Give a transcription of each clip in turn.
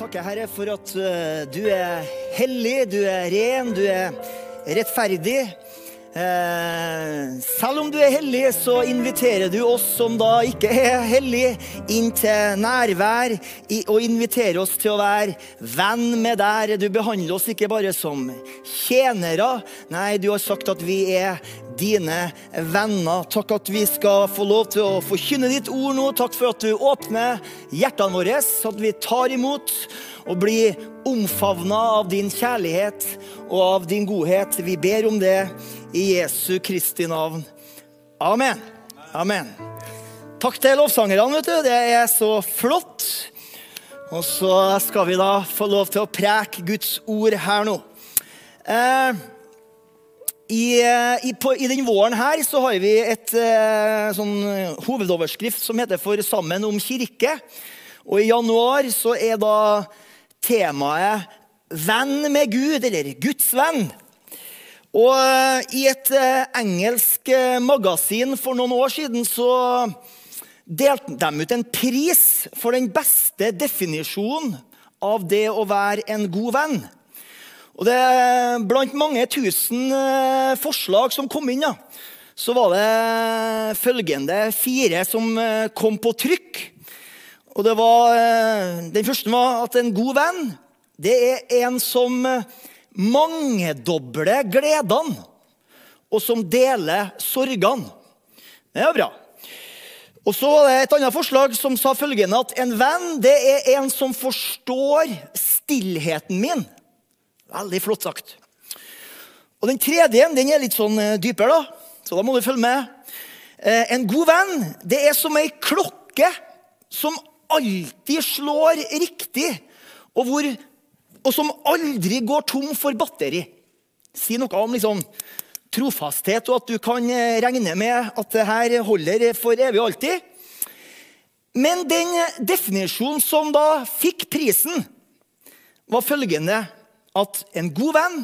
takker Herre for at eh, du er hellig, du er ren, du er rettferdig. Eh, selv om du er hellig, så inviterer du oss som da ikke er hellige, inn til nærvær og inviterer oss til å være venn med deg. Du behandler oss ikke bare som tjenere. Nei, du har sagt at vi er dine venner. Takk at vi skal få lov til å forkynne ditt ord nå. Takk for at du åpner hjertene våre, så at vi tar imot og blir omfavna av din kjærlighet og av din godhet. Vi ber om det i Jesu Kristi navn. Amen. Amen. Takk til lovsangerne, vet du. Det er så flott. Og så skal vi da få lov til å preke Guds ord her nå. Eh, i, i, på, I den våren her så har vi et eh, sånn hovedoverskrift som heter For sammen om kirke. Og i januar så er da temaet Venn med Gud, eller Guds venn. Og eh, i et eh, engelsk eh, magasin for noen år siden så delte de ut en pris for den beste definisjonen av det å være en god venn. Og det, Blant mange tusen forslag som kom inn, ja, så var det følgende fire som kom på trykk. Og det var, Den første var at en god venn det er en som mangedobler gledene, og som deler sorgene. Det er bra. Og så var det et annet forslag som sa følgende at en venn det er en som forstår stillheten min. Veldig flott sagt. Og Den tredje den er litt sånn dypere, da. så da må du følge med. En god venn det er som ei klokke som alltid slår riktig, og, hvor, og som aldri går tom for batteri. Si noe om liksom, trofasthet, og at du kan regne med at det her holder for evig og alltid. Men den definisjonen som da fikk prisen, var følgende at en god venn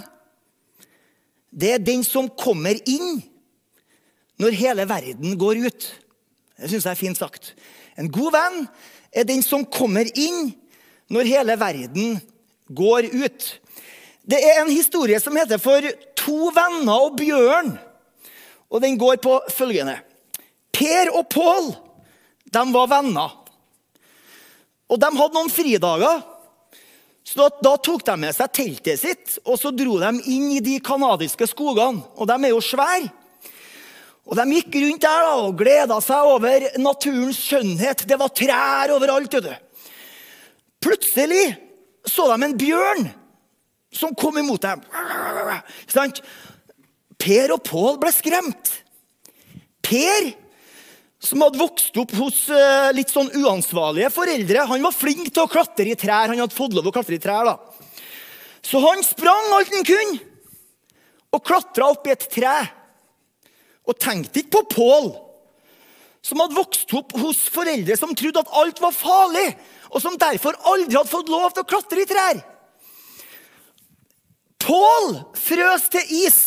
det er den som kommer inn når hele verden går ut. Det syns jeg er fint sagt. En god venn er den som kommer inn når hele verden går ut. Det er en historie som heter 'For to venner og bjørn'. Og Den går på følgende. Per og Pål de var venner. Og De hadde noen fridager. Så da, tok de med seg teltet sitt og så dro de inn i de canadiske skogene. Og de er jo svære. Og De gikk rundt der da, og gleda seg over naturens skjønnhet. Det var trær overalt. vet du. Plutselig så de en bjørn som kom imot dem. Per og Pål ble skremt. Per, som hadde vokst opp hos litt sånn uansvarlige foreldre, han var flink til å klatre i trær. Han hadde fått lov å klatre i trær da. Så han sprang alt han kunne, og klatra opp i et tre. Og tenkte ikke på Pål, som hadde vokst opp hos foreldre som trodde at alt var farlig, og som derfor aldri hadde fått lov til å klatre i trær. Pål frøs til is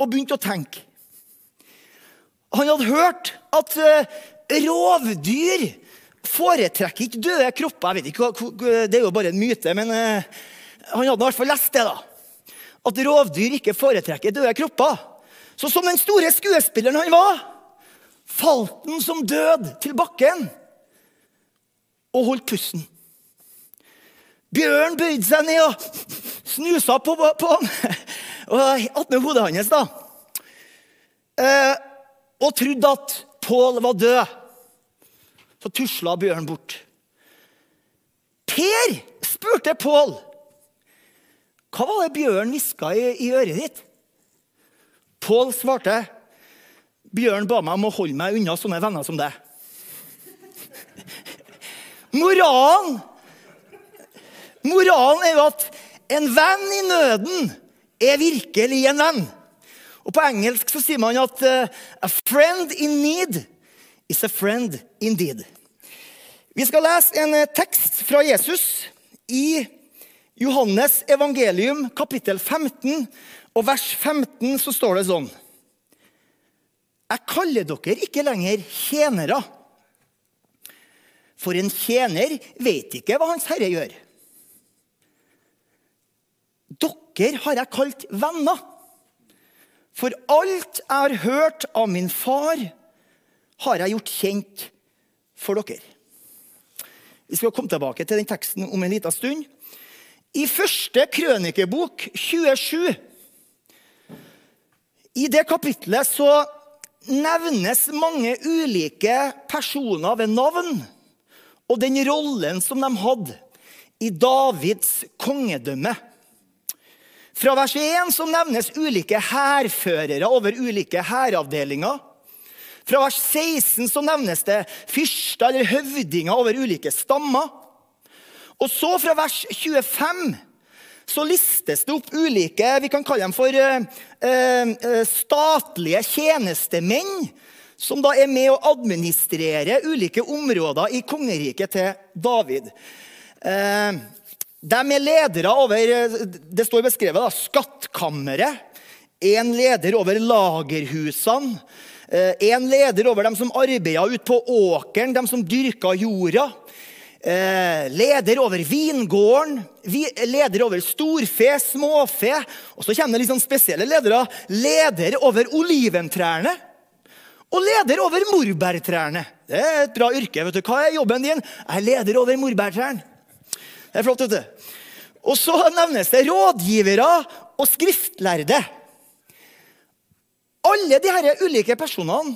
og begynte å tenke. Han hadde hørt at rovdyr foretrekker ikke døde kropper. Jeg vet ikke, Det er jo bare en myte, men han hadde i hvert fall lest det. da. At rovdyr ikke foretrekker døde kropper. Så som den store skuespilleren han var, falt han som død til bakken og holdt pusten. Bjørn bøyde seg ned og snusa på, på han attmed hodet hans. da. Eh, og trodde at Pål var død. Så tusla Bjørn bort. Per spurte Pål hva var det Bjørn hviska i, i øret ditt. Pål svarte Bjørn ba meg om å holde meg unna sånne venner som deg. Moralen Moralen er jo at en venn i nøden er virkelig en venn. Og På engelsk så sier man at uh, a friend in need is a friend indeed. Vi skal lese en uh, tekst fra Jesus i Johannes evangelium, kapittel 15, og vers 15, så står det sånn Jeg kaller dere ikke lenger tjenere. For en tjener vet ikke hva Hans Herre gjør. Dere har jeg kalt venner. For alt jeg har hørt av min far, har jeg gjort kjent for dere. Vi skal komme tilbake til den teksten om en liten stund. I første krønikebok 27, i det kapitlet så nevnes mange ulike personer ved navn og den rollen som de hadde i Davids kongedømme. Fra vers 1 så nevnes ulike hærførere over ulike hæravdelinger. Fra vers 16 så nevnes det fyrster eller høvdinger over ulike stammer. Og så fra vers 25 så listes det opp ulike vi kan kalle dem for uh, uh, statlige tjenestemenn, som da er med å administrere ulike områder i kongeriket til David. Eh, de er ledere over det står beskrevet da, skattkammeret. En leder over lagerhusene. En leder over dem som arbeida ute på åkeren, dem som dyrka jorda. Leder over vingården, leder over storfe, småfe. Og så kommer det litt sånn spesielle ledere. Leder over oliventrærne. Og leder over morbærtrærne. Det er et bra yrke. vet du. Hva er jobben din? Jeg er leder over morbærtrærne. Det er flott, vet du. Og så nevnes det rådgivere og skriftlærde. Alle disse ulike personene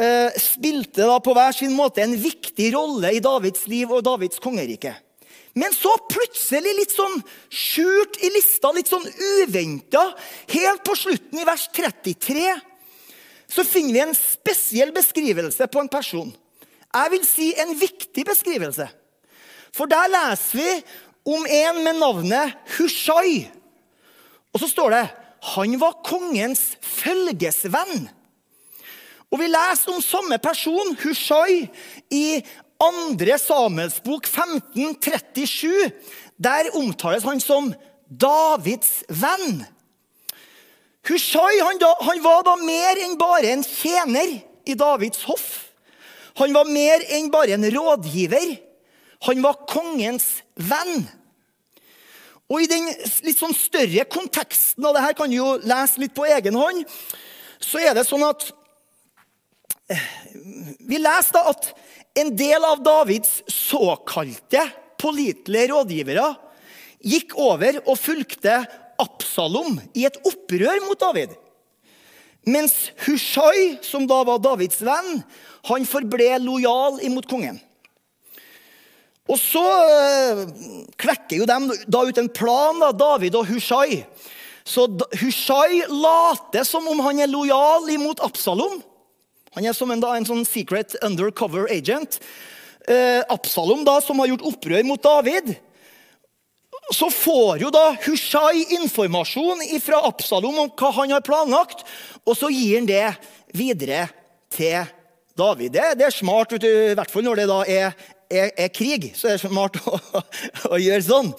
eh, spilte da på hver sin måte en viktig rolle i Davids liv og Davids kongerike. Men så plutselig, litt sånn skjult i lista, litt sånn uventa, helt på slutten i vers 33, så finner vi en spesiell beskrivelse på en person. Jeg vil si en viktig beskrivelse. For der leser vi om en med navnet Hushai. Og så står det han var kongens følgesvenn. Og Vi leser om samme person, Hushai, i 2. Samuels bok 1537. Der omtales han som Davids venn. Hushai han, da, han var da mer enn bare en tjener i Davids hoff. Han var mer enn bare en rådgiver. Han var kongens venn. Og I den litt sånn større konteksten av det her kan du jo lese litt på egen hånd. Så er det sånn at eh, Vi leser da at en del av Davids såkalte pålitelige rådgivere gikk over og fulgte Absalom i et opprør mot David. Mens Hushai, som da var Davids venn, han forble lojal imot kongen. Og så øh, klekker jo de da ut en plan, da, David og Hushai. Så Hushai later som om han er lojal imot Absalom. Han er som en, da, en sånn secret undercover agent. Eh, Absalom, da, som har gjort opprør mot David. Så får jo da Hushai informasjon fra Absalom om hva han har planlagt, og så gir han det videre til David. Det, det er smart, du, i hvert fall når det da er er, er krig, så er det smart å, å, gjøre sånn.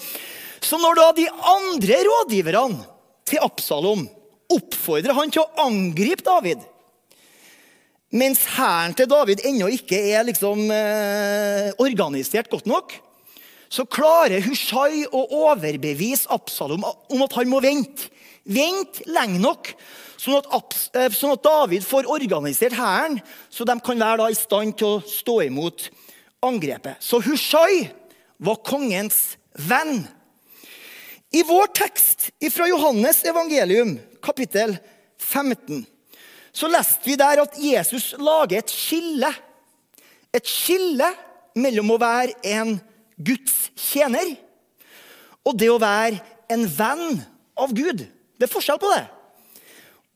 Så når da de andre rådgiverne til Absalom oppfordrer han til å angripe David mens hæren til David ennå ikke er liksom, eh, organisert godt nok, så klarer Hushai å overbevise Absalom om at han må vente. Vente lenge nok, sånn at, eh, sånn at David får organisert hæren, så de kan være i stand til å stå imot angrepet. Så Hushai var kongens venn. I vår tekst fra Johannes evangelium, kapittel 15, så leste vi der at Jesus lager et skille. Et skille mellom å være en Guds tjener og det å være en venn av Gud. Det er forskjell på det.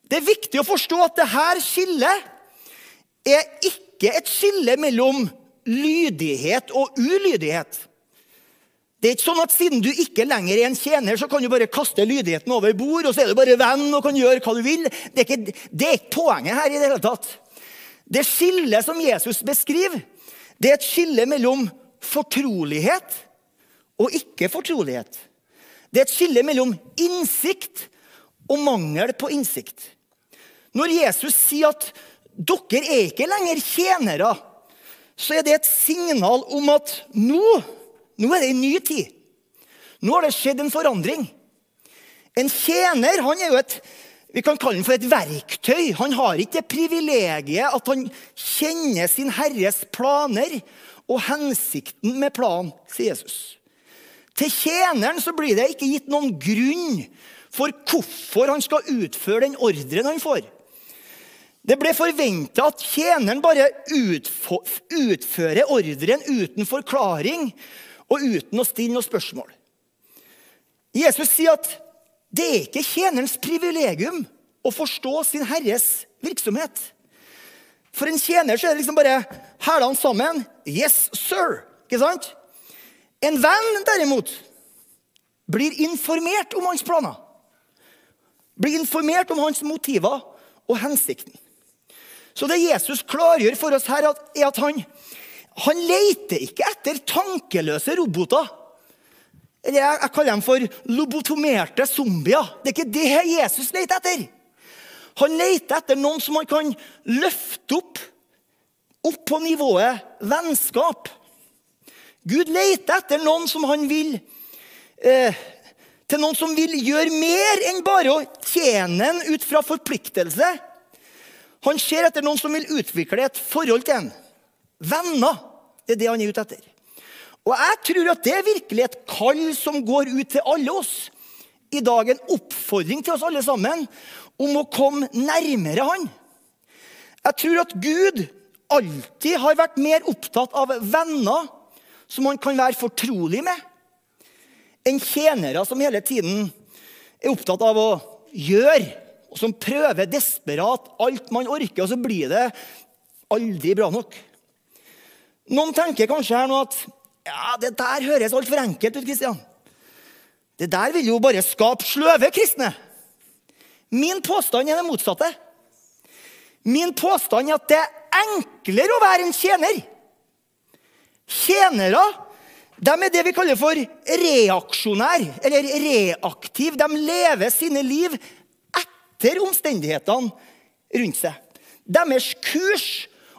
Det er viktig å forstå at dette skillet er ikke et skille mellom lydighet og ulydighet. Det er ikke sånn at Siden du ikke lenger er en tjener, så kan du bare kaste lydigheten over bord, og så er du bare venn og kan gjøre hva du vil. Det er ikke, det er ikke poenget her. i Det hele tatt. Det skillet som Jesus beskriver, det er et skille mellom fortrolighet og ikke fortrolighet. Det er et skille mellom innsikt og mangel på innsikt. Når Jesus sier at dere er ikke lenger tjenere så er det et signal om at nå, nå er det en ny tid. Nå har det skjedd en forandring. En tjener han er jo et vi kan kalle han for et verktøy. Han har ikke det privilegiet at han kjenner sin herres planer og hensikten med planen, sier Jesus. Til tjeneren så blir det ikke gitt noen grunn for hvorfor han skal utføre den ordren han får. Det ble forventa at tjeneren bare utfører ordren uten forklaring og uten å stille noe spørsmål. Jesus sier at det er ikke tjenerens privilegium å forstå sin herres virksomhet. For en tjener så er det liksom bare hælene sammen. Yes, sir. Ikke sant? En venn, derimot, blir informert om hans planer. Blir informert om hans motiver og hensikten. Så det Jesus klargjør for oss her, er at han, han leter ikke etter tankeløse roboter eller jeg, jeg kaller dem for lobotomerte zombier. Det er ikke det Jesus leter etter. Han leter etter noen som han kan løfte opp, opp på nivået vennskap. Gud leter etter noen som han vil eh, Til noen som vil gjøre mer enn bare å tjene en ut fra forpliktelse. Han ser etter noen som vil utvikle et forhold til en. Venner. Det er det han er ute etter. Og jeg tror at det er virkelig et kall som går ut til alle oss. I dag en oppfordring til oss alle sammen om å komme nærmere Han. Jeg tror at Gud alltid har vært mer opptatt av venner som han kan være fortrolig med, enn tjenere som hele tiden er opptatt av å gjøre, og som prøver desperat alt man orker, og så blir det aldri bra nok. Noen tenker kanskje her nå at ja, Det der høres altfor enkelt ut, Kristian. Det der vil jo bare skape sløve kristne. Min påstand er det motsatte. Min påstand er at det er enklere å være en tjener. Tjenere de er det vi kaller for reaksjonær, eller reaktiv. De lever sine liv etter omstendighetene rundt seg. Deres kurs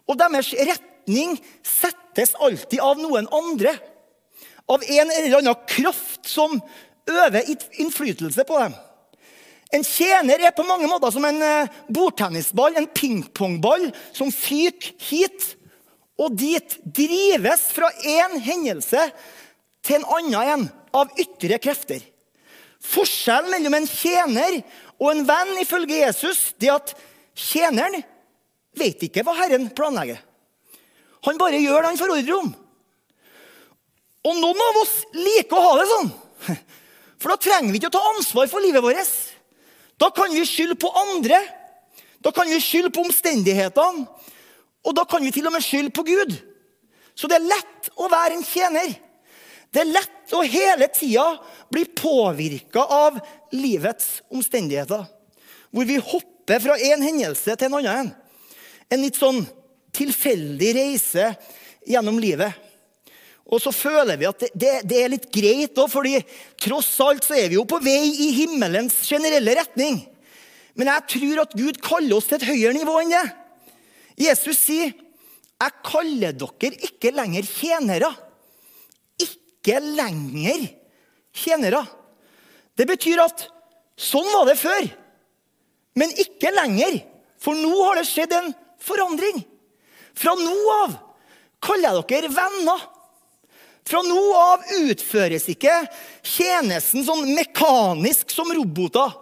og deres retning settes alltid av noen andre. Av en eller annen kraft som øver innflytelse på dem. En tjener er på mange måter som en eh, bordtennisball, en pingpongball, som fyker hit og dit. Drives fra én hendelse til en annen en av ytre krefter. Forskjellen mellom en tjener og en venn ifølge Jesus det er at tjeneren vet ikke hva Herren planlegger. Han bare gjør det han får ordre om. Og noen av oss liker å ha det sånn. For da trenger vi ikke å ta ansvar for livet vårt. Da kan vi skylde på andre. Da kan vi skylde på omstendighetene. Og da kan vi til og med skylde på Gud. Så det er lett å være en tjener. Det er lett å hele tida bli påvirka av livets omstendigheter. Hvor vi hopper fra en hendelse til en annen. En litt sånn tilfeldig reise gjennom livet. Og så føler vi at det, det, det er litt greit òg, fordi tross alt så er vi jo på vei i himmelens generelle retning. Men jeg tror at Gud kaller oss til et høyere nivå enn det. Jesus sier, 'Jeg kaller dere ikke lenger tjenere.' Ikke lenger tjenere. Det betyr at sånn var det før, men ikke lenger. For nå har det skjedd en forandring. Fra nå av kaller jeg dere venner. Fra nå av utføres ikke tjenesten sånn mekanisk som roboter.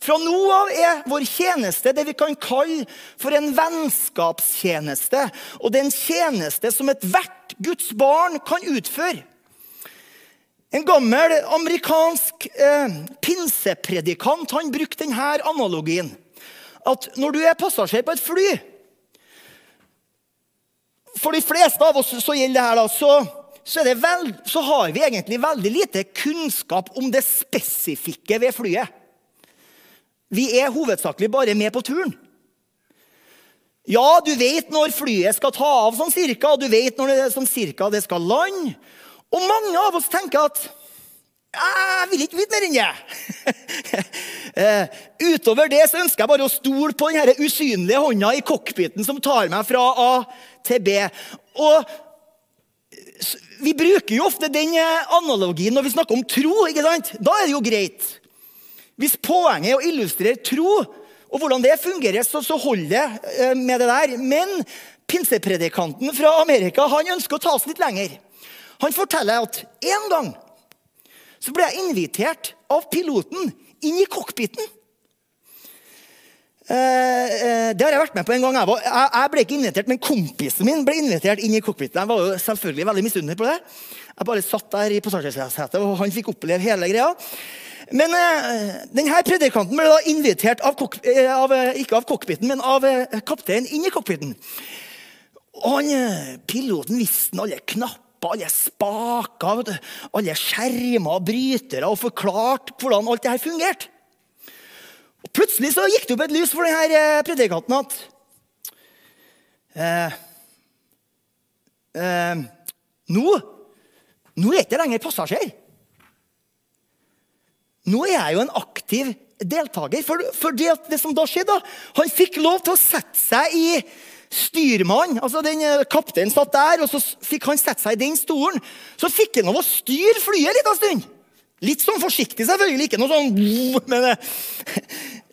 Fra nå av er vår tjeneste det vi kan kalle for en vennskapstjeneste. Og det er en tjeneste som ethvert Guds barn kan utføre. En gammel amerikansk eh, pinsepredikant han brukte denne analogien. At når du er passasjer på et fly for de fleste av oss så gjelder det her, da, så, så, vel, så har vi egentlig veldig lite kunnskap om det spesifikke ved flyet. Vi er hovedsakelig bare med på turen. Ja, du vet når flyet skal ta av, sånn cirka, og du vet når det, sånn cirka det skal lande. Og mange av oss tenker at jeg vil ikke vite mer enn det. uh, utover det så ønsker jeg bare å stole på den usynlige hånda i cockpiten som tar meg fra A til B. Og vi bruker jo ofte den eh, analogien når vi snakker om tro. ikke sant? Da er det jo greit. Hvis poenget er å illustrere tro, og hvordan det fungerer, så, så holder det eh, med det der. Men pinsepredikanten fra Amerika han ønsker å ta oss litt lenger. Han forteller at en gang så ble jeg invitert av piloten inn i cockpiten. Eh, det har jeg vært med på en gang. Jeg, jeg, ble ikke invitert, men kompisen min ble invitert inn i cockpiten. Jeg var jo selvfølgelig veldig misunnelig på det. Jeg bare satt der i passasjersetet, og han fikk oppleve hele greia. Men uh, denne predikanten ble da invitert av, uh, av uh, ikke av cockpiten, men av kapteinen inn i cockpiten. Og han, piloten visste alle knapper, alle spaker, alle skjermer og brytere, og forklarte hvordan alt det her fungerte. Plutselig så gikk det opp et lys for denne predikanten at nå, nå er jeg ikke lenger passasjer. Nå er jeg jo en aktiv deltaker. For, for det, det, som da skjedde, Han fikk lov til å sette seg i styrmannen. Altså den eh, Kapteinen satt der, og så fikk han sette seg i den stolen. Så fikk han lov å styre flyet en liten stund. Litt sånn forsiktig, selvfølgelig. Ikke noe sånn men eh,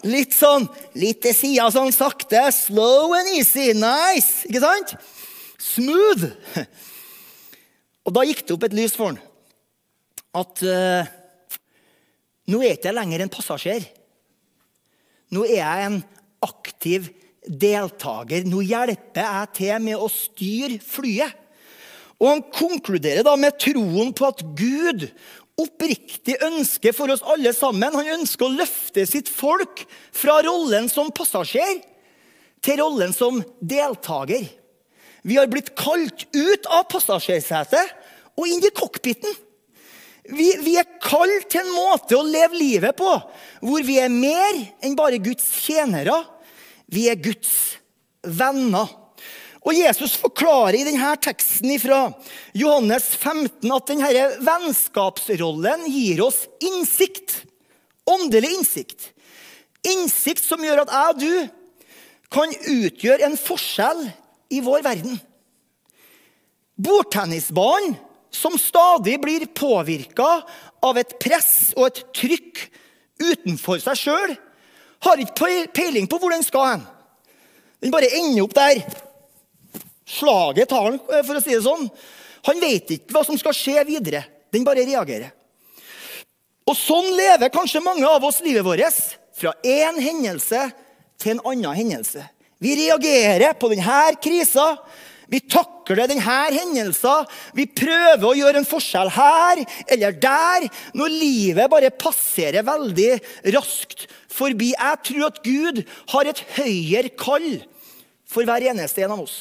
litt sånn litt til sida, sånn sakte. Slow and easy. Nice. Ikke sant? Smooth. Og da gikk det opp et lys for han. At uh, nå er jeg ikke lenger en passasjer. Nå er jeg en aktiv deltaker. Nå hjelper jeg til med å styre flyet. Og Han konkluderer da med troen på at Gud oppriktig ønske for oss alle sammen. Han ønsker å løfte sitt folk fra rollen som passasjer til rollen som deltaker. Vi har blitt kalt ut av passasjersetet og inn i cockpiten. Vi, vi, er kalt til en måte å leve livet på hvor vi er mer enn bare Guds tjenere. Vi er Guds venner. Og Jesus forklarer i denne teksten fra Johannes 15 at denne vennskapsrollen gir oss innsikt. Åndelig innsikt. Innsikt som gjør at jeg og du kan utgjøre en forskjell i vår verden. Bordtennisbanen som stadig blir påvirka av et press og et trykk utenfor seg sjøl, har ikke peiling på hvor den skal hen. Den bare ender opp der. Slaget tar den, eh, for å si det sånn. Han vet ikke hva som skal skje videre. Den bare reagerer. Og sånn lever kanskje mange av oss livet vårt. Fra én hendelse til en annen hendelse. Vi reagerer på denne krisa vi takler denne hendelsen. Vi prøver å gjøre en forskjell her eller der. Når livet bare passerer veldig raskt forbi. Jeg tror at Gud har et høyere kall for hver eneste en av oss.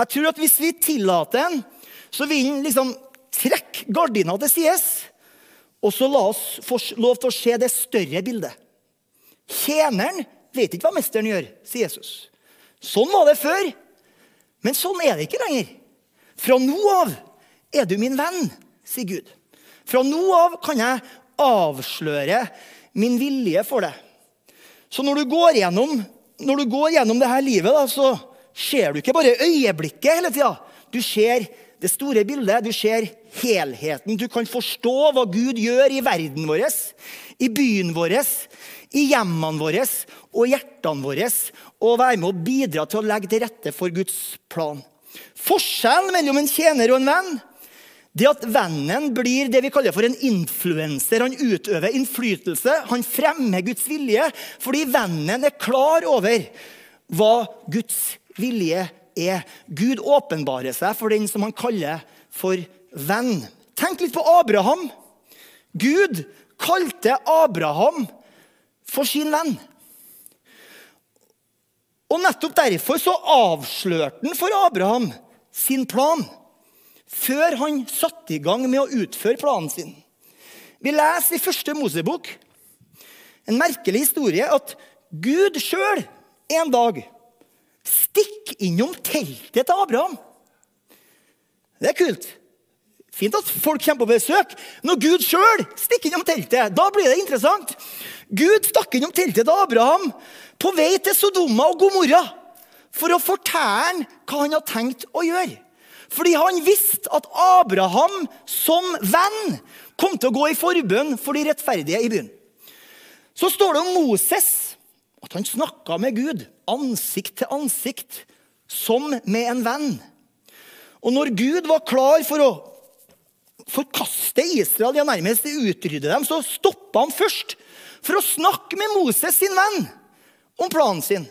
Jeg tror at hvis vi tillater den, så vil den liksom trekke gardina til sides. Og så la oss få lov til å se det større bildet. Tjeneren vet ikke hva mesteren gjør, sier Jesus. Sånn var det før. Men sånn er det ikke lenger. Fra nå av er du min venn, sier Gud. Fra nå av kan jeg avsløre min vilje for deg. Så når du går gjennom, når du går gjennom dette livet, da, så ser du ikke bare øyeblikket hele tida. Du ser det store bildet, du ser helheten. Du kan forstå hva Gud gjør i verden vår, i byen vår, i hjemmene våre og hjertene våre og være med å bidra til å legge til rette for Guds plan. Forskjellen mellom en tjener og en venn det at vennen blir det vi kaller for en influenser. Han utøver innflytelse, han fremmer Guds vilje, fordi vennen er klar over hva Guds vilje er. Gud åpenbarer seg for den som han kaller for venn. Tenk litt på Abraham. Gud kalte Abraham for sin venn. Og nettopp derfor så avslørte han for Abraham sin plan før han satte i gang med å utføre planen sin. Vi leser i første Mosebok en merkelig historie at Gud sjøl en dag stikker innom teltet til Abraham. Det er kult. Fint at folk kommer på besøk. Når Gud sjøl stikker innom teltet, da blir det interessant. Gud stakk innom teltet til Abraham på vei til Sodoma og Gomorra for å fortelle ham hva han hadde tenkt å gjøre. Fordi han visste at Abraham som venn kom til å gå i forbønn for de rettferdige i byen. Så står det om Moses at han snakka med Gud ansikt til ansikt, som med en venn. Og når Gud var klar for å forkaste Israel, ja nærmest utrydde dem, så stoppa han først for å snakke med Moses sin venn om planen sin.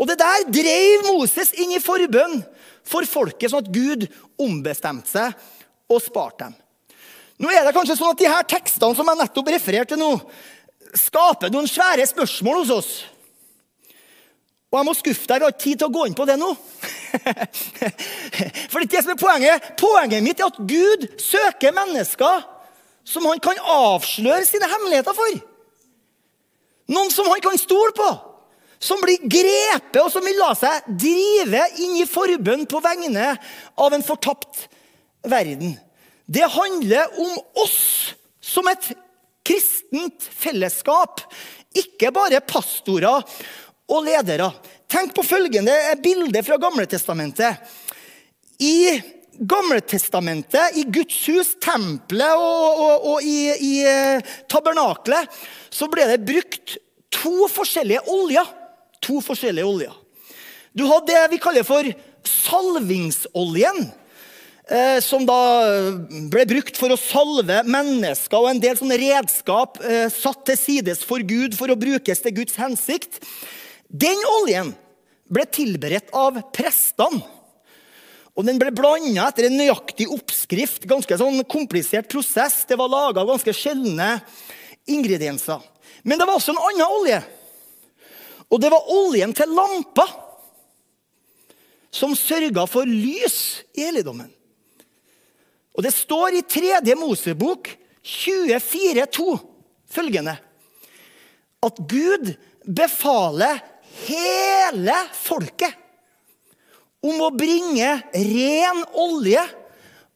Og det der drev Moses inn i forbønn for folket, sånn at Gud ombestemte seg og sparte dem. Nå er det kanskje sånn at de her tekstene som jeg nettopp refererte nå, skaper noen svære spørsmål hos oss. Og jeg må skuffe deg, vi har ikke tid til å gå inn på det nå. For det er det som er poenget. Poenget mitt er at Gud søker mennesker som han kan avsløre sine hemmeligheter for. Noen som han kan stole på. Som blir grepet, og som vil la seg drive inn i forbønn på vegne av en fortapt verden. Det handler om oss som et kristent fellesskap. Ikke bare pastorer og ledere. Tenk på følgende bilde fra Gamletestamentet. I Gamletestamentet, i Guds hus, tempelet og, og, og i, i eh, tabernaklet, så ble det brukt to forskjellige oljer. To forskjellige oljer. Du hadde det vi kaller for salvingsoljen. Eh, som da ble brukt for å salve mennesker og en del sånne redskap eh, satt til sides for Gud for å brukes til Guds hensikt. Den oljen ble tilberedt av prestene. Og Den ble blanda etter en nøyaktig oppskrift. Ganske sånn komplisert prosess. Det var laga av ganske sjeldne ingredienser. Men det var også en annen olje. Og det var oljen til lampa som sørga for lys i helligdommen. Og det står i 3. Mosebok 24,2 følgende at Gud befaler hele folket om å bringe ren olje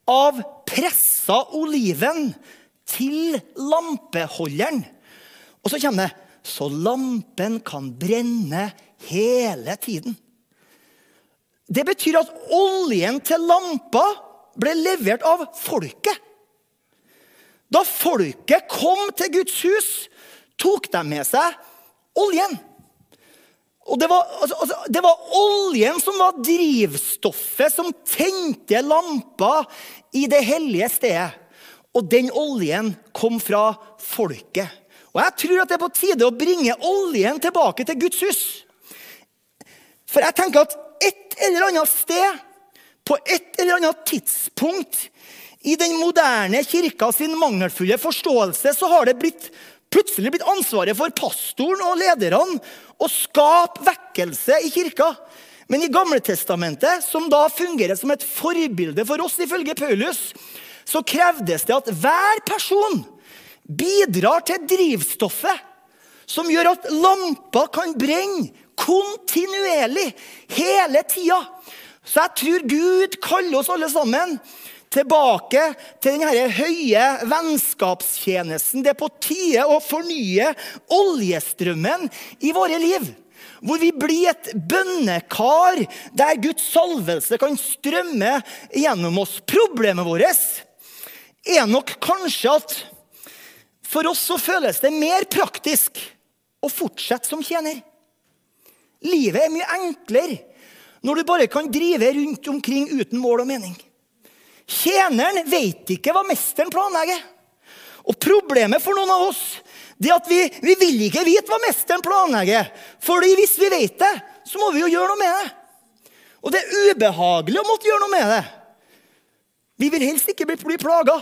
av pressa oliven til lampeholderen. Og så kommer det så lampen kan brenne hele tiden. Det betyr at oljen til lampa ble levert av folket. Da folket kom til Guds hus, tok de med seg oljen. Og det var, altså, altså, det var, oljen som var drivstoffet som tente lampa i det hellige stedet. Og den oljen kom fra folket. Og jeg tror at det er på tide å bringe oljen tilbake til Guds hus. For jeg tenker at et eller annet sted på et eller annet tidspunkt i den moderne kirka sin mangelfulle forståelse så har det blitt, plutselig blitt ansvaret for pastoren og lederne å skape vekkelse i kirka. Men i Gamletestamentet, som da fungerer som et forbilde for oss, ifølge Paulus, så krevdes det at hver person bidrar til drivstoffet som gjør at lampa kan brenne kontinuerlig hele tida. Så jeg tror Gud kaller oss alle sammen tilbake til denne høye vennskapstjenesten. Det er på tide å fornye oljestrømmen i våre liv. Hvor vi blir et bønnekar der Guds salvelse kan strømme gjennom oss. Problemet vårt er nok kanskje at for oss så føles det mer praktisk å fortsette som tjener. Livet er mye enklere når du bare kan drive rundt omkring uten mål og mening. Tjeneren vet ikke hva mesteren planlegger. Og Problemet for noen av oss det at vi, vi vil ikke vite hva mesteren planlegger. Fordi hvis vi vet det, så må vi jo gjøre noe med det. Og det er ubehagelig å måtte gjøre noe med det. Vi vil helst ikke bli, bli plaga.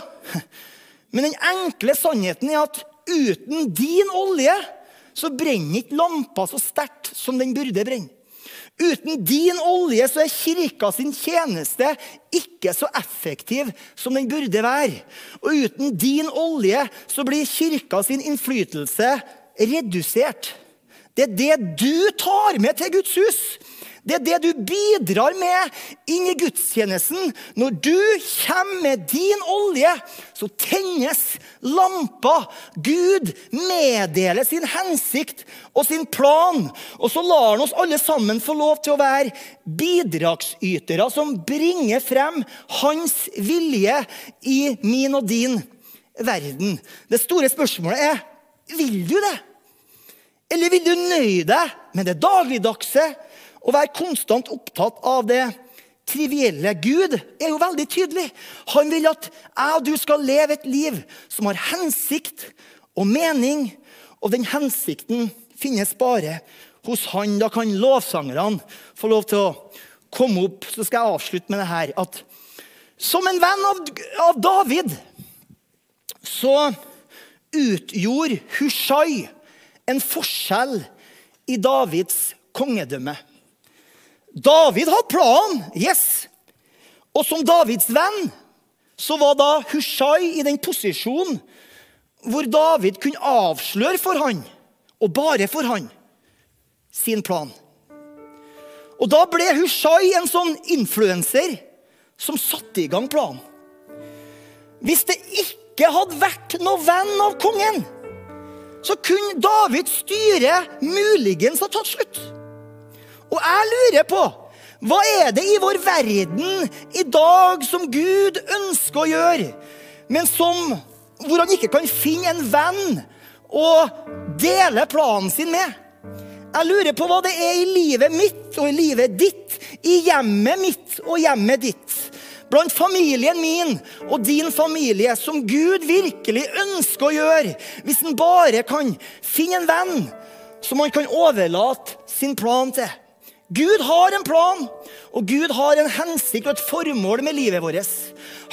Men den enkle sannheten er at uten din olje så brenner ikke lampa så sterkt som den burde brenne. Uten din olje så er kirka sin tjeneste ikke så effektiv som den burde være. Og uten din olje så blir kirka sin innflytelse redusert. Det er det du tar med til Guds hus. Det er det du bidrar med inn i gudstjenesten. Når du kommer med din olje, så tennes lampa. Gud meddeler sin hensikt og sin plan. Og så lar han oss alle sammen få lov til å være bidragsytere som bringer frem hans vilje i min og din verden. Det store spørsmålet er vil du det. Eller vil du nøye deg med det dagligdagse og være konstant opptatt av det trivielle? Gud er jo veldig tydelig. Han vil at jeg og du skal leve et liv som har hensikt og mening, og den hensikten finnes bare hos han. Da kan lovsangerne få lov til å komme opp. Så skal jeg avslutte med det her at som en venn av, av David så utgjorde Hushai en forskjell i Davids kongedømme. David hadde planen, yes. Og som Davids venn så var da Hushai i den posisjonen hvor David kunne avsløre for han, og bare for han, sin plan. Og da ble Hushai en sånn influenser som satte i gang planen. Hvis det ikke hadde vært noen venn av kongen, så kunne Davids styre muligens ha tatt slutt. Og jeg lurer på hva er det i vår verden i dag som Gud ønsker å gjøre, men som, hvor han ikke kan finne en venn å dele planen sin med? Jeg lurer på hva det er i livet mitt og i livet ditt, i hjemmet mitt og hjemmet ditt, blant familien min og din familie, som Gud virkelig ønsker å gjøre, hvis han bare kan finne en venn som han kan overlate sin plan til. Gud har en plan, og Gud har en hensikt og et formål med livet vårt.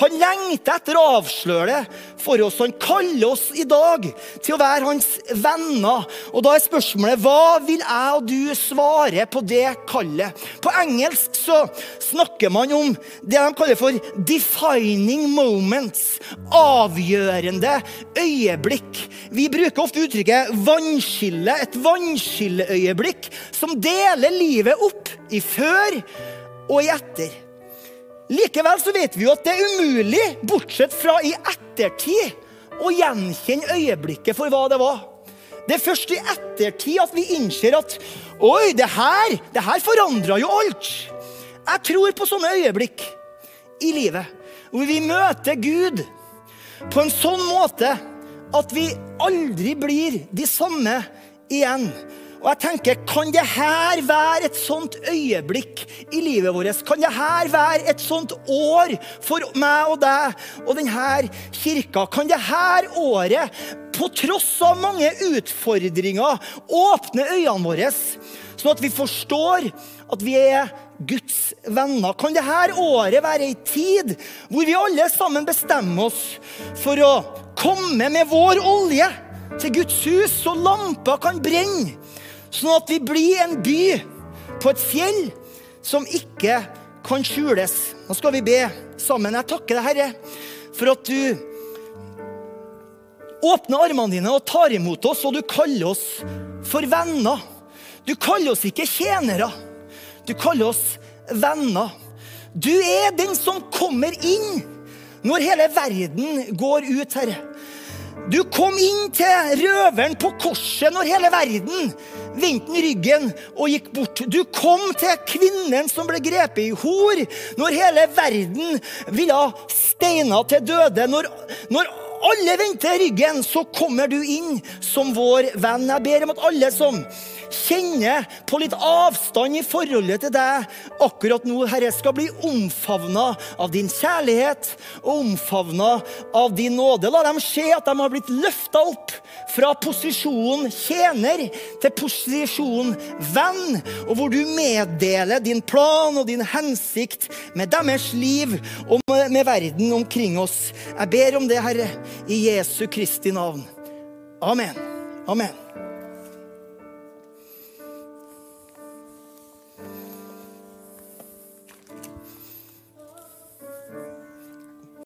Han lengter etter å avsløre det for oss. Han kaller oss i dag til å være hans venner. Og da er spørsmålet hva vil jeg og du svare på det kallet? På engelsk så snakker man om det de kaller for 'defining moments'. Avgjørende øyeblikk. Vi bruker ofte uttrykket 'vannskille'. Et vannskilleøyeblikk som deler livet opp i før og i etter. Likevel så vet vi jo at det er umulig, bortsett fra i ettertid, å gjenkjenne øyeblikket for hva det var. Det er først i ettertid at vi innser at Oi, det her, det her forandra jo alt. Jeg tror på sånne øyeblikk i livet hvor vi møter Gud på en sånn måte at vi aldri blir de samme igjen. Og jeg tenker, Kan det her være et sånt øyeblikk i livet vårt? Kan det her være et sånt år for meg og deg og denne kirka? Kan det her året, på tross av mange utfordringer, åpne øynene våre, sånn at vi forstår at vi er Guds venner? Kan det her året være ei tid hvor vi alle sammen bestemmer oss for å komme med vår olje til Guds hus, så lampa kan brenne? Sånn at vi blir en by på et fjell som ikke kan skjules. Nå skal vi be sammen. Jeg takker deg, Herre, for at du åpner armene dine og tar imot oss, og du kaller oss for venner. Du kaller oss ikke tjenere. Du kaller oss venner. Du er den som kommer inn når hele verden går ut, Herre. Du kom inn til røveren på korset når hele verden vendte ryggen og gikk bort. Du kom til kvinnen som ble grepet i hor når hele verden ville steina til døde. Når, når alle vendte ryggen, så kommer du inn som vår venn. Jeg ber om at alle som kjenner på litt avstand i forholdet til deg akkurat nå, Herre, skal bli omfavna av din kjærlighet og omfavna av din nåde. La dem se at de har blitt løfta opp fra posisjonen tjener til posisjonen venn, og hvor du meddeler din plan og din hensikt med deres liv og med verden omkring oss. Jeg ber om det, Herre, i Jesu Kristi navn. Amen. Amen.